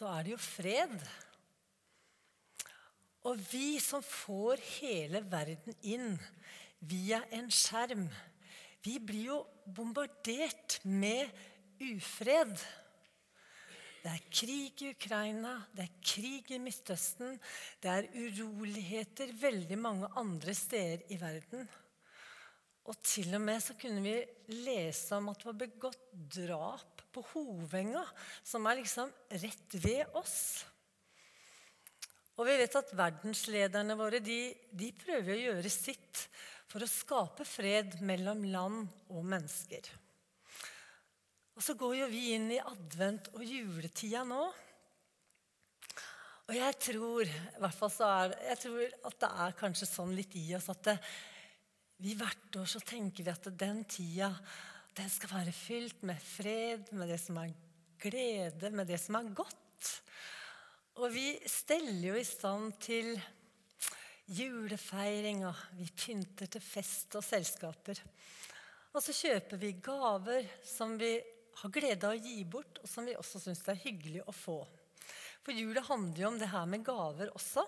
så er det jo fred. Og vi som får hele verden inn via en skjerm, vi blir jo bombardert med ufred. Det er krig i Ukraina, det er krig i Midtøsten, det er uroligheter veldig mange andre steder i verden. Og til og med så kunne vi lese om at det var begått drap på Hovenga, som er liksom rett ved oss. Og vi vet at verdenslederne våre de, de prøver å gjøre sitt for å skape fred mellom land og mennesker. Og så går jo vi inn i advent og juletida nå. Og jeg tror, i hvert fall så er, jeg tror at det er kanskje sånn litt i oss at det, vi hvert år så tenker vi at den tida den skal være fylt med fred, med det som er glede, med det som er godt. Og vi steller jo i stand til julefeiring, og vi pynter til fest og selskaper. Og så kjøper vi gaver som vi har glede av å gi bort, og som vi også syns det er hyggelig å få. For jula handler jo om det her med gaver også.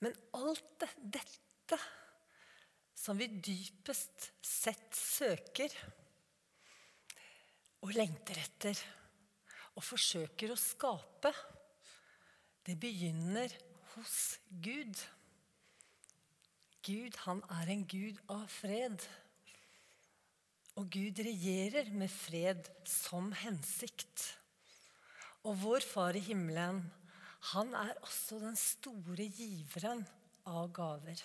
Men alt dette som vi dypest sett søker og lengter etter og forsøker å skape, det begynner hos Gud. Gud, han er en gud av fred. Og Gud regjerer med fred som hensikt. Og vår Far i himmelen, han er også den store giveren av gaver.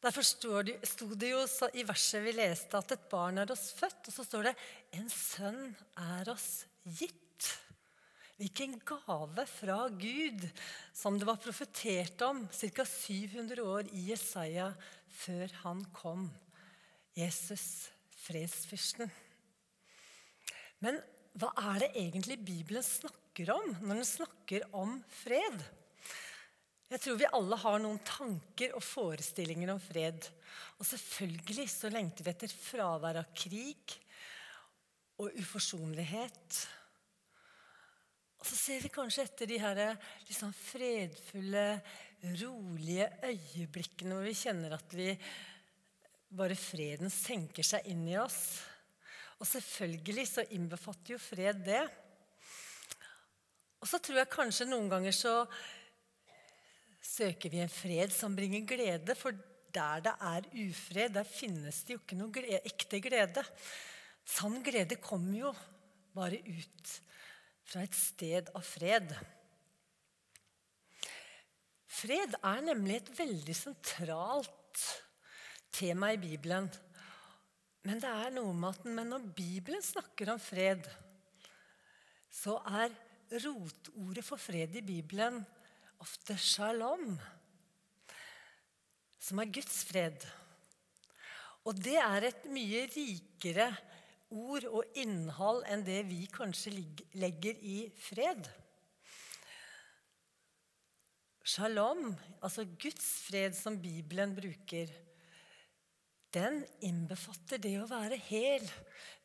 Derfor sto det jo i verset vi leste, at et barn er oss født. Og så står det en sønn er oss gitt. Hvilken gave fra Gud som det var profetert om ca. 700 år i Jesaja før han kom. Jesus, fredsfyrsten. Men hva er det egentlig Bibelen snakker om når den snakker om fred? Jeg tror vi alle har noen tanker og forestillinger om fred. Og selvfølgelig så lengter vi etter fravær av krig og uforsonlighet. Og så ser vi kanskje etter de her liksom fredfulle, rolige øyeblikkene hvor vi kjenner at vi bare freden senker seg inn i oss. Og selvfølgelig så innbefatter jo fred det. Og så tror jeg kanskje noen ganger så søker vi en fred som bringer glede. For der det er ufred, der finnes det jo ikke noe glede, ekte glede. Sann glede kommer jo bare ut fra et sted av fred. Fred er nemlig et veldig sentralt tema i Bibelen. Men det er noe med at når Bibelen snakker om fred, så er rotordet for fred i Bibelen ofte shalom, som er Guds fred. Og det er et mye rikere ord og innhold enn det vi kanskje legger i fred. Shalom, altså Guds fred som Bibelen bruker, den innbefatter det å være hel,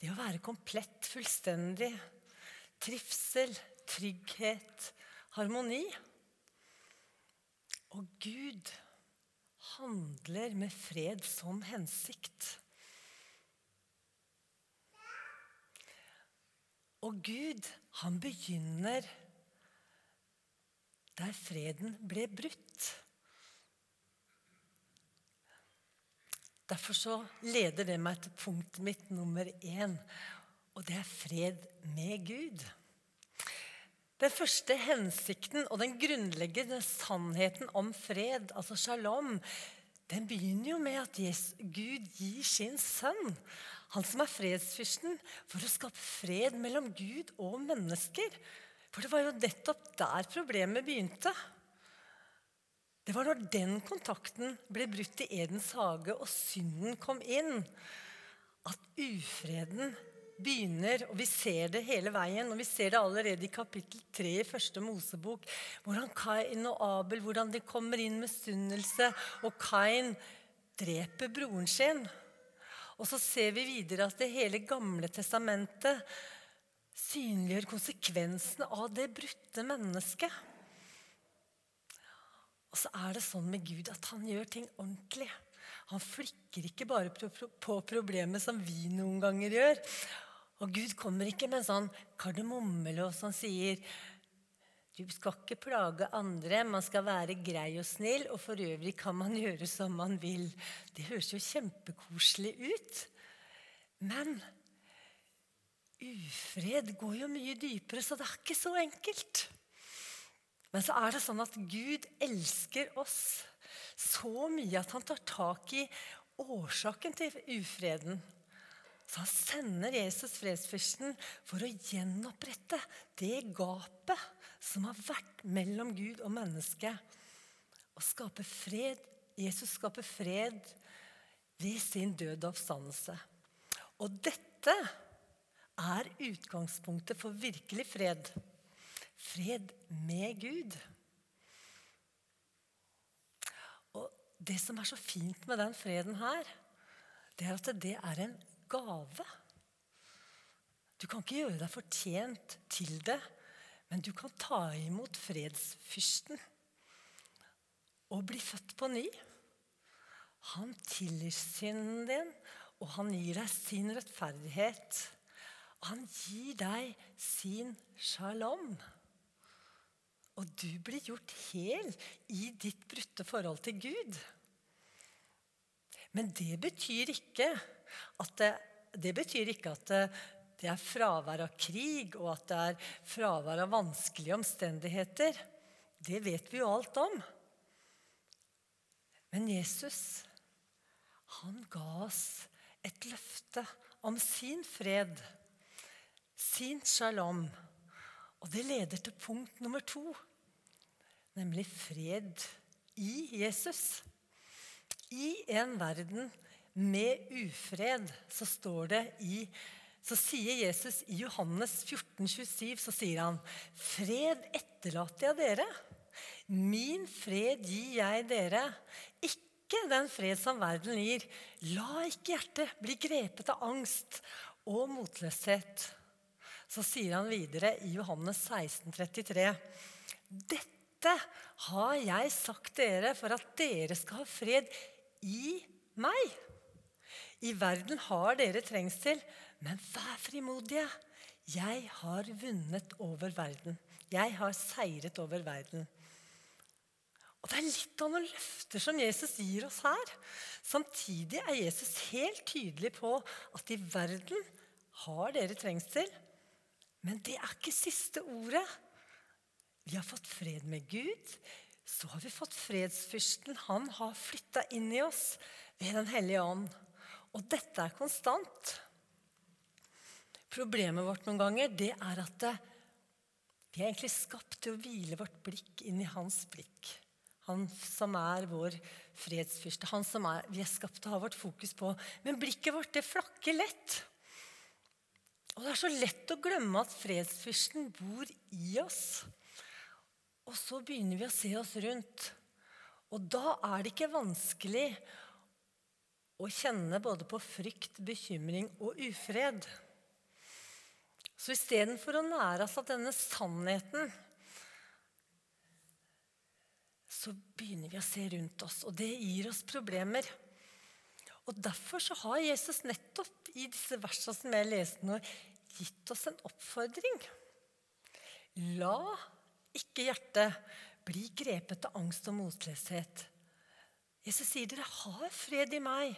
det å være komplett, fullstendig. Trivsel, trygghet, harmoni. Og Gud handler med fred som hensikt. Og Gud, han begynner der freden ble brutt. Derfor så leder det meg til punktet mitt nummer én, og det er fred med Gud. Den første hensikten og den grunnleggende sannheten om fred, altså shalom, den begynner jo med at Gud gir sin sønn, han som er fredsfyrsten, for å skape fred mellom Gud og mennesker. For det var jo nettopp der problemet begynte. Det var når den kontakten ble brutt i Edens hage og synden kom inn, at ufreden begynner, og vi ser det hele veien, og vi ser det allerede i kapittel 3 i første Mosebok, hvordan Kain og Abel hvordan de kommer inn med sunnelse, og Kain dreper broren sin. Og så ser vi videre at det hele Gamle testamentet synliggjør konsekvensene av det brutte mennesket. Og så er det sånn med Gud at han gjør ting ordentlig. Han flikker ikke bare på problemet som vi noen ganger gjør. Og Gud kommer ikke med en sånn kardemommelås som sier du skal ikke plage andre, man skal være grei og snill, og for øvrig kan man gjøre som man vil. Det høres jo kjempekoselig ut. Men ufred går jo mye dypere, så det er ikke så enkelt. Men så er det sånn at Gud elsker oss så mye at han tar tak i årsaken til ufreden. Så han sender Jesus fredsfyrsten for å gjenopprette det gapet som har vært mellom Gud og menneske. Og skape fred. Jesus skaper fred ved sin død og oppstandelse. Og dette er utgangspunktet for virkelig fred. Fred med Gud. Og det som er så fint med den freden her, det er at det er en gave. Du kan ikke gjøre deg fortjent til det, men du kan ta imot fredsfyrsten og bli født på ny. Han tilgir synden din, og han gir deg sin rettferdighet. Han gir deg sin shalom. Og du blir gjort hel i ditt brutte forhold til Gud. Men det betyr ikke at det, det betyr ikke at det, det er fravær av krig, og at det er fravær av vanskelige omstendigheter. Det vet vi jo alt om. Men Jesus, han ga oss et løfte om sin fred, sin shalom. Og det leder til punkt nummer to, nemlig fred i Jesus. I en verden med ufred, så står det i så sier Jesus i Johannes 14, 27, så sier han, 'Fred etterlater jeg dere. Min fred gir jeg dere. Ikke den fred som verden gir. La ikke hjertet bli grepet av angst og motløshet.' Så sier han videre i Johannes 16, 33, 'Dette har jeg sagt dere for at dere skal ha fred i meg.' I verden har dere trengsel, men vær frimodige. Jeg har vunnet over verden. Jeg har seiret over verden. Og Det er litt av noen løfter som Jesus gir oss her. Samtidig er Jesus helt tydelig på at i verden har dere trengsel. Men det er ikke siste ordet. Vi har fått fred med Gud. Så har vi fått fredsfyrsten. Han har flytta inn i oss ved Den hellige ånd. Og dette er konstant. Problemet vårt noen ganger det er at det, vi er egentlig skapt til å hvile vårt blikk inn i hans blikk. Han som er vår fredsfyrste. Han som er, vi er skapt til å ha vårt fokus på. Men blikket vårt det flakker lett. Og det er så lett å glemme at fredsfyrsten bor i oss. Og så begynner vi å se oss rundt. Og da er det ikke vanskelig å kjenne både på frykt, bekymring og ufred. Så istedenfor å nære oss av denne sannheten, så begynner vi å se rundt oss, og det gir oss problemer. Og Derfor så har Jesus nettopp i disse versene som jeg leste nå, gitt oss en oppfordring. La ikke hjertet bli grepet av angst og motløshet. Jesus sier dere har fred i meg.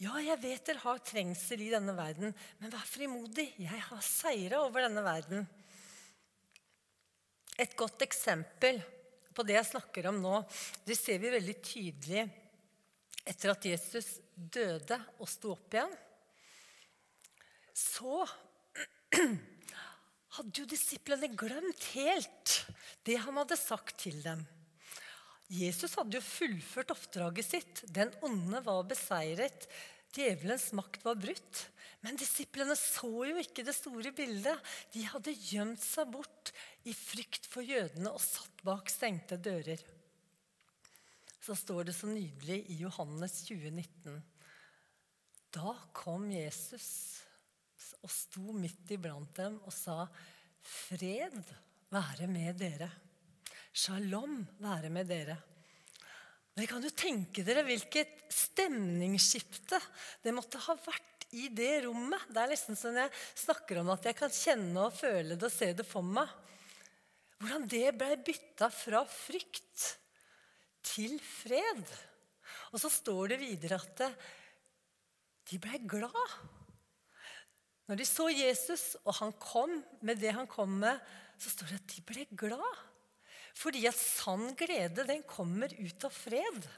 Ja, jeg vet dere har trengsel i denne verden, men vær frimodig. Jeg har seira over denne verden. Et godt eksempel på det jeg snakker om nå, det ser vi veldig tydelig etter at Jesus døde og sto opp igjen. Så hadde jo disiplene glemt helt det han hadde sagt til dem. Jesus hadde jo fullført oppdraget sitt. Den onde var beseiret. Djevelens makt var brutt. Men disiplene så jo ikke det store bildet. De hadde gjemt seg bort i frykt for jødene og satt bak stengte dører. Så står det så nydelig i Johannes 2019. Da kom Jesus og sto midt iblant dem og sa, 'Fred være med dere.' Shalom være med dere. Dere kan jo tenke dere hvilket stemningsskifte det måtte ha vært i det rommet. Det er nesten sånn jeg snakker om at jeg kan kjenne og føle det og se det for meg. Hvordan det ble bytta fra frykt til fred. Og så står det videre at de ble glad. Når de så Jesus, og han kom med det han kom med, så står det at de ble glad. Fordi at sann glede, den kommer ut av fred.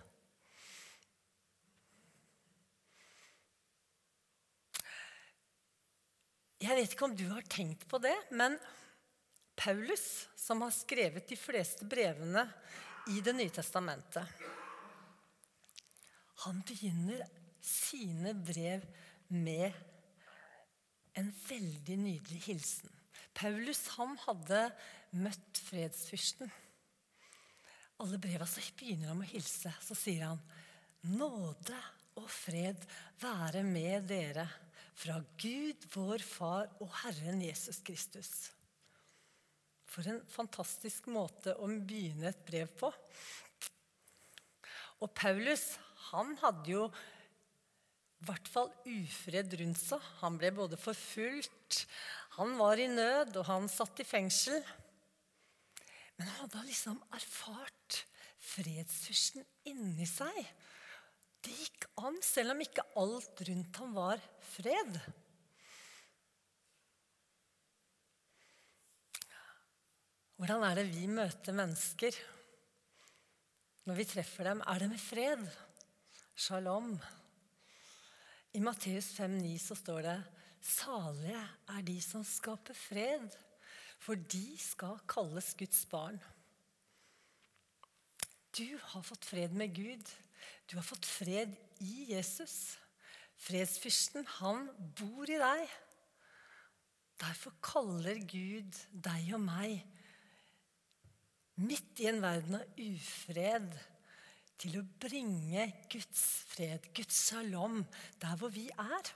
Jeg vet ikke om du har tenkt på det, men Paulus, som har skrevet de fleste brevene i Det nye testamentet, han begynner sine brev med en veldig nydelig hilsen. Paulus han hadde møtt fredsfyrsten. Alle breva begynner han med å hilse. Så sier han nåde og fred være med dere fra Gud, vår Far og Herren Jesus Kristus. For en fantastisk måte å begynne et brev på. Og Paulus han hadde jo i hvert fall ufred rundt seg. Han ble både forfulgt, han var i nød, og han satt i fengsel. Men han hadde liksom erfart fredsfyrsten inni seg. Det gikk an, selv om ikke alt rundt ham var fred. Hvordan er det vi møter mennesker når vi treffer dem? Er det med fred? Shalom. I Matteus 5,9 så står det Salige er de som skaper fred, for de skal kalles Guds barn. Du har fått fred med Gud. Du har fått fred i Jesus. Fredsfyrsten, han bor i deg. Derfor kaller Gud deg og meg midt i en verden av ufred til å bringe Guds fred, Guds salom, der hvor vi er.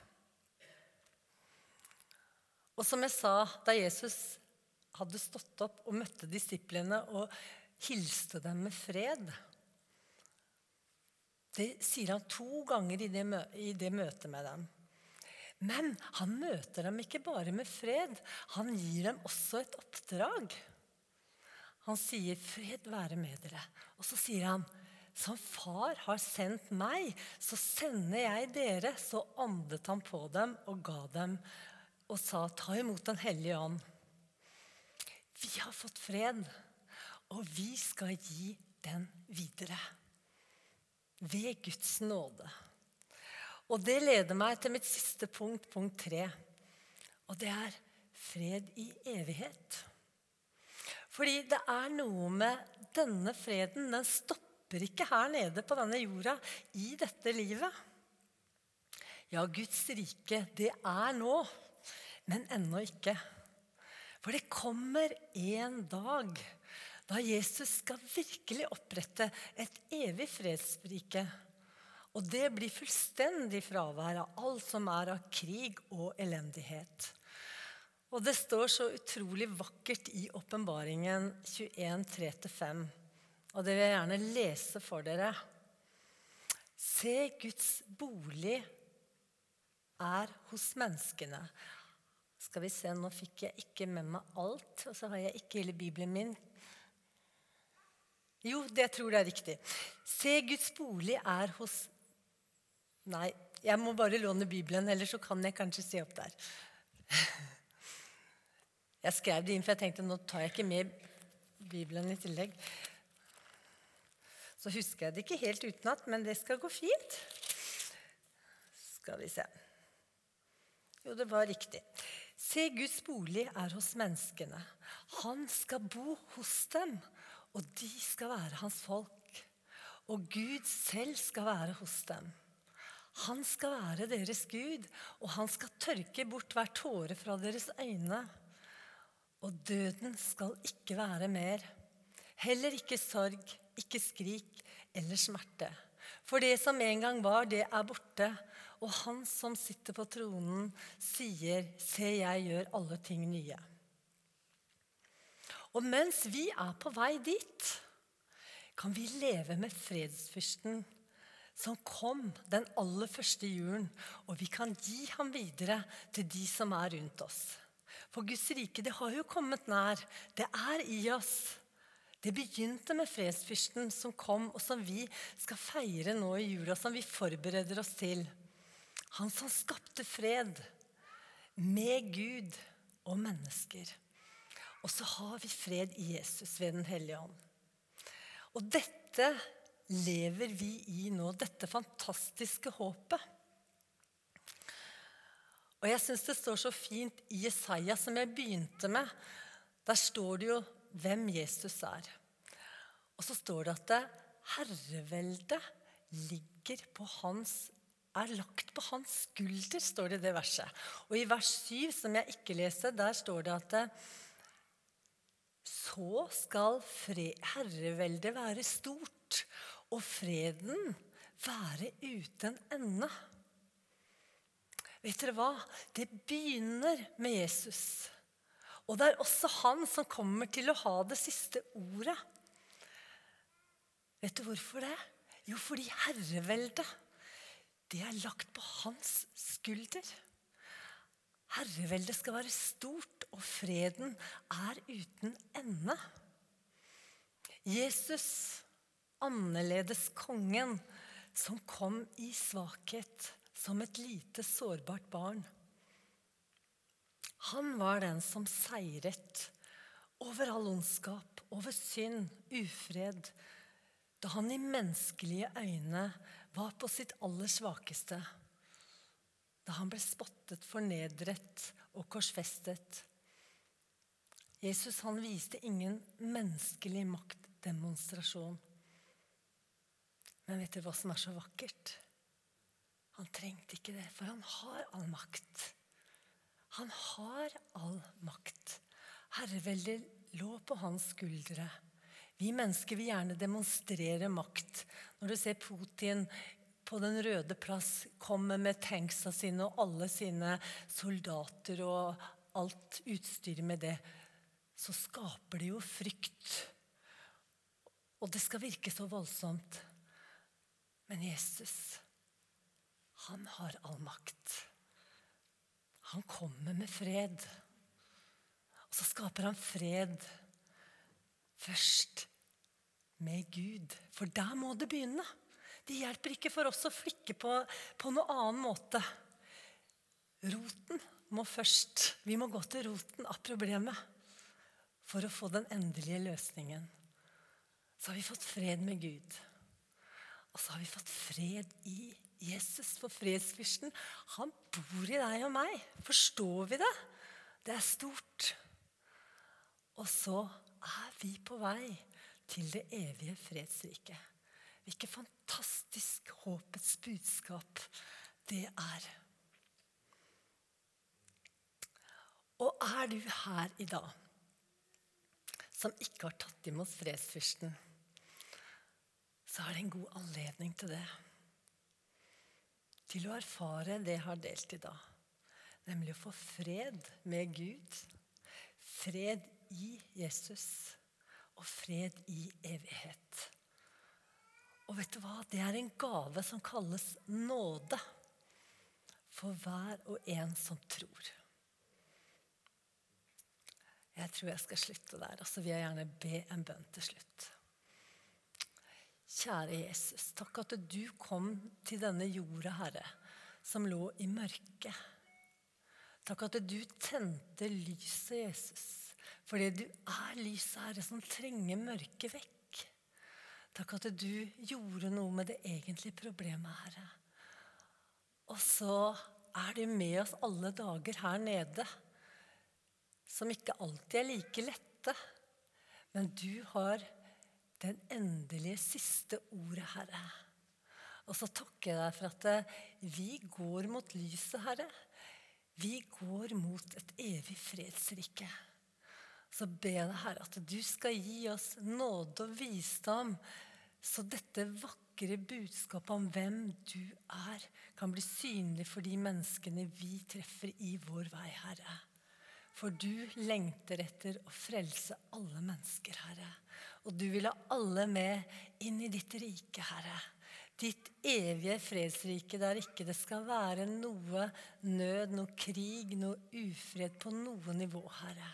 Og som jeg sa da Jesus hadde stått opp og møtte disiplene og hilste dem med fred Det sier han to ganger i det, i det møtet med dem. Men han møter dem ikke bare med fred. Han gir dem også et oppdrag. Han sier, 'Fred være med dere'. Og så sier han, 'Som far har sendt meg, så sender jeg dere.' Så åndet han på dem og ga dem og sa, 'Ta imot Den hellige ånd'. Vi har fått fred, og vi skal gi den videre. Ved Guds nåde. Og det leder meg til mitt siste punkt, punkt tre. Og det er fred i evighet. Fordi det er noe med denne freden. Den stopper ikke her nede på denne jorda, i dette livet. Ja, Guds rike, det er nå, men ennå ikke. For det kommer en dag da Jesus skal virkelig opprette et evig fredsrike. Og det blir fullstendig fravær av alt som er av krig og elendighet. Og det står så utrolig vakkert i åpenbaringen 21, 3-5. Og det vil jeg gjerne lese for dere. Se, Guds bolig er hos menneskene. Skal vi se, Nå fikk jeg ikke med meg alt, og så har jeg ikke hele Bibelen min. Jo, det tror jeg er riktig. Se, Guds bolig er hos Nei, jeg må bare låne Bibelen, ellers så kan jeg kanskje se opp der. Jeg skrev det inn, for jeg tenkte nå tar jeg ikke med Bibelen i tillegg. Så husker jeg det ikke helt utenat, men det skal gå fint. Skal vi se Jo, det var riktig. Se, Guds bolig er hos menneskene. Han skal bo hos dem, og de skal være hans folk. Og Gud selv skal være hos dem. Han skal være deres Gud, og han skal tørke bort hver tåre fra deres øyne. Og døden skal ikke være mer. Heller ikke sorg, ikke skrik eller smerte. For det som en gang var, det er borte. og han som sitter på tronen, sier, 'Se, jeg gjør alle ting nye'. Og mens vi er på vei dit, kan vi leve med fredsfyrsten som kom den aller første julen, og vi kan gi ham videre til de som er rundt oss. For Guds rike det har jo kommet nær. Det er i oss. Det begynte med fredsfyrsten som kom, og som vi skal feire nå i jula, som vi forbereder oss til. Han som skapte fred med Gud og mennesker. Og så har vi fred i Jesus ved Den hellige ånd. Og dette lever vi i nå, dette fantastiske håpet. Og jeg syns det står så fint i Jesaja, som jeg begynte med. Der står det jo hvem Jesus er. Og så står det at det, herreveldet ligger på hans er lagt på hans skulder, står det i det verset. Og i vers 7, som jeg ikke leser, der står det at så skal herreveldet være stort, og freden være uten ende. Vet dere hva? Det begynner med Jesus. Og det er også han som kommer til å ha det siste ordet. Vet du hvorfor det? Jo, fordi herreveldet, det er lagt på hans skulder. Herreveldet skal være stort, og freden er uten ende. Jesus, annerledes kongen, som kom i svakhet som et lite, sårbart barn. Han var den som seiret over all ondskap, over synd, ufred, da han i menneskelige øyne var på sitt aller svakeste. Da han ble spottet, fornedret og korsfestet. Jesus han viste ingen menneskelig maktdemonstrasjon. Men vet dere hva som er så vakkert? Han trengte ikke det, for han har all makt. Han har all makt. Herreveldet lå på hans skuldre. Vi mennesker vil gjerne demonstrere makt. Når du ser Putin på Den røde plass komme med tanksa sine og alle sine soldater og alt utstyret med det, så skaper det jo frykt. Og det skal virke så voldsomt. Men Jesus han har all makt. Han kommer med fred. Og så skaper han fred først med Gud. For der må det begynne. Det hjelper ikke for oss å flikke på, på noen annen måte. Roten må først Vi må gå til roten av problemet for å få den endelige løsningen. Så har vi fått fred med Gud. Og så har vi fått fred i Jesus for fredsfyrsten, han bor i deg og meg. Forstår vi det? Det er stort. Og så er vi på vei til det evige fredsriket. Hvilket fantastisk håpets budskap det er. Og er du her i dag som ikke har tatt imot fredsfyrsten, så er det en god anledning til det til å erfare det jeg har delt i dag. Nemlig å få fred med Gud, fred i Jesus og fred i evighet. Og vet du hva? Det er en gave som kalles nåde for hver og en som tror. Jeg tror jeg skal slutte der, og så vil gjerne be en bønn til slutt. Kjære Jesus, takk at du kom til denne jorda, Herre, som lå i mørket. Takk at du tente lyset, Jesus, fordi du er lyset, Herre, som trenger mørket vekk. Takk at du gjorde noe med det egentlige problemet, Herre. Og så er du med oss alle dager her nede, som ikke alltid er like lette. Men du har den endelige siste ordet, Herre. Og så takker jeg deg for at eh, vi går mot lyset, Herre. Vi går mot et evig fredsrike. Så ber jeg deg, Herre, at du skal gi oss nåde og visdom, så dette vakre budskapet om hvem du er, kan bli synlig for de menneskene vi treffer i vår vei, Herre. For du lengter etter å frelse alle mennesker, Herre. Og du vil ha alle med inn i ditt rike, Herre. Ditt evige fredsrike der ikke det skal være noe nød, noe krig, noe ufred på noe nivå, Herre.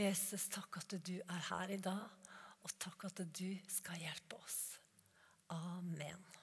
Jesus, takk at du er her i dag. Og takk at du skal hjelpe oss. Amen.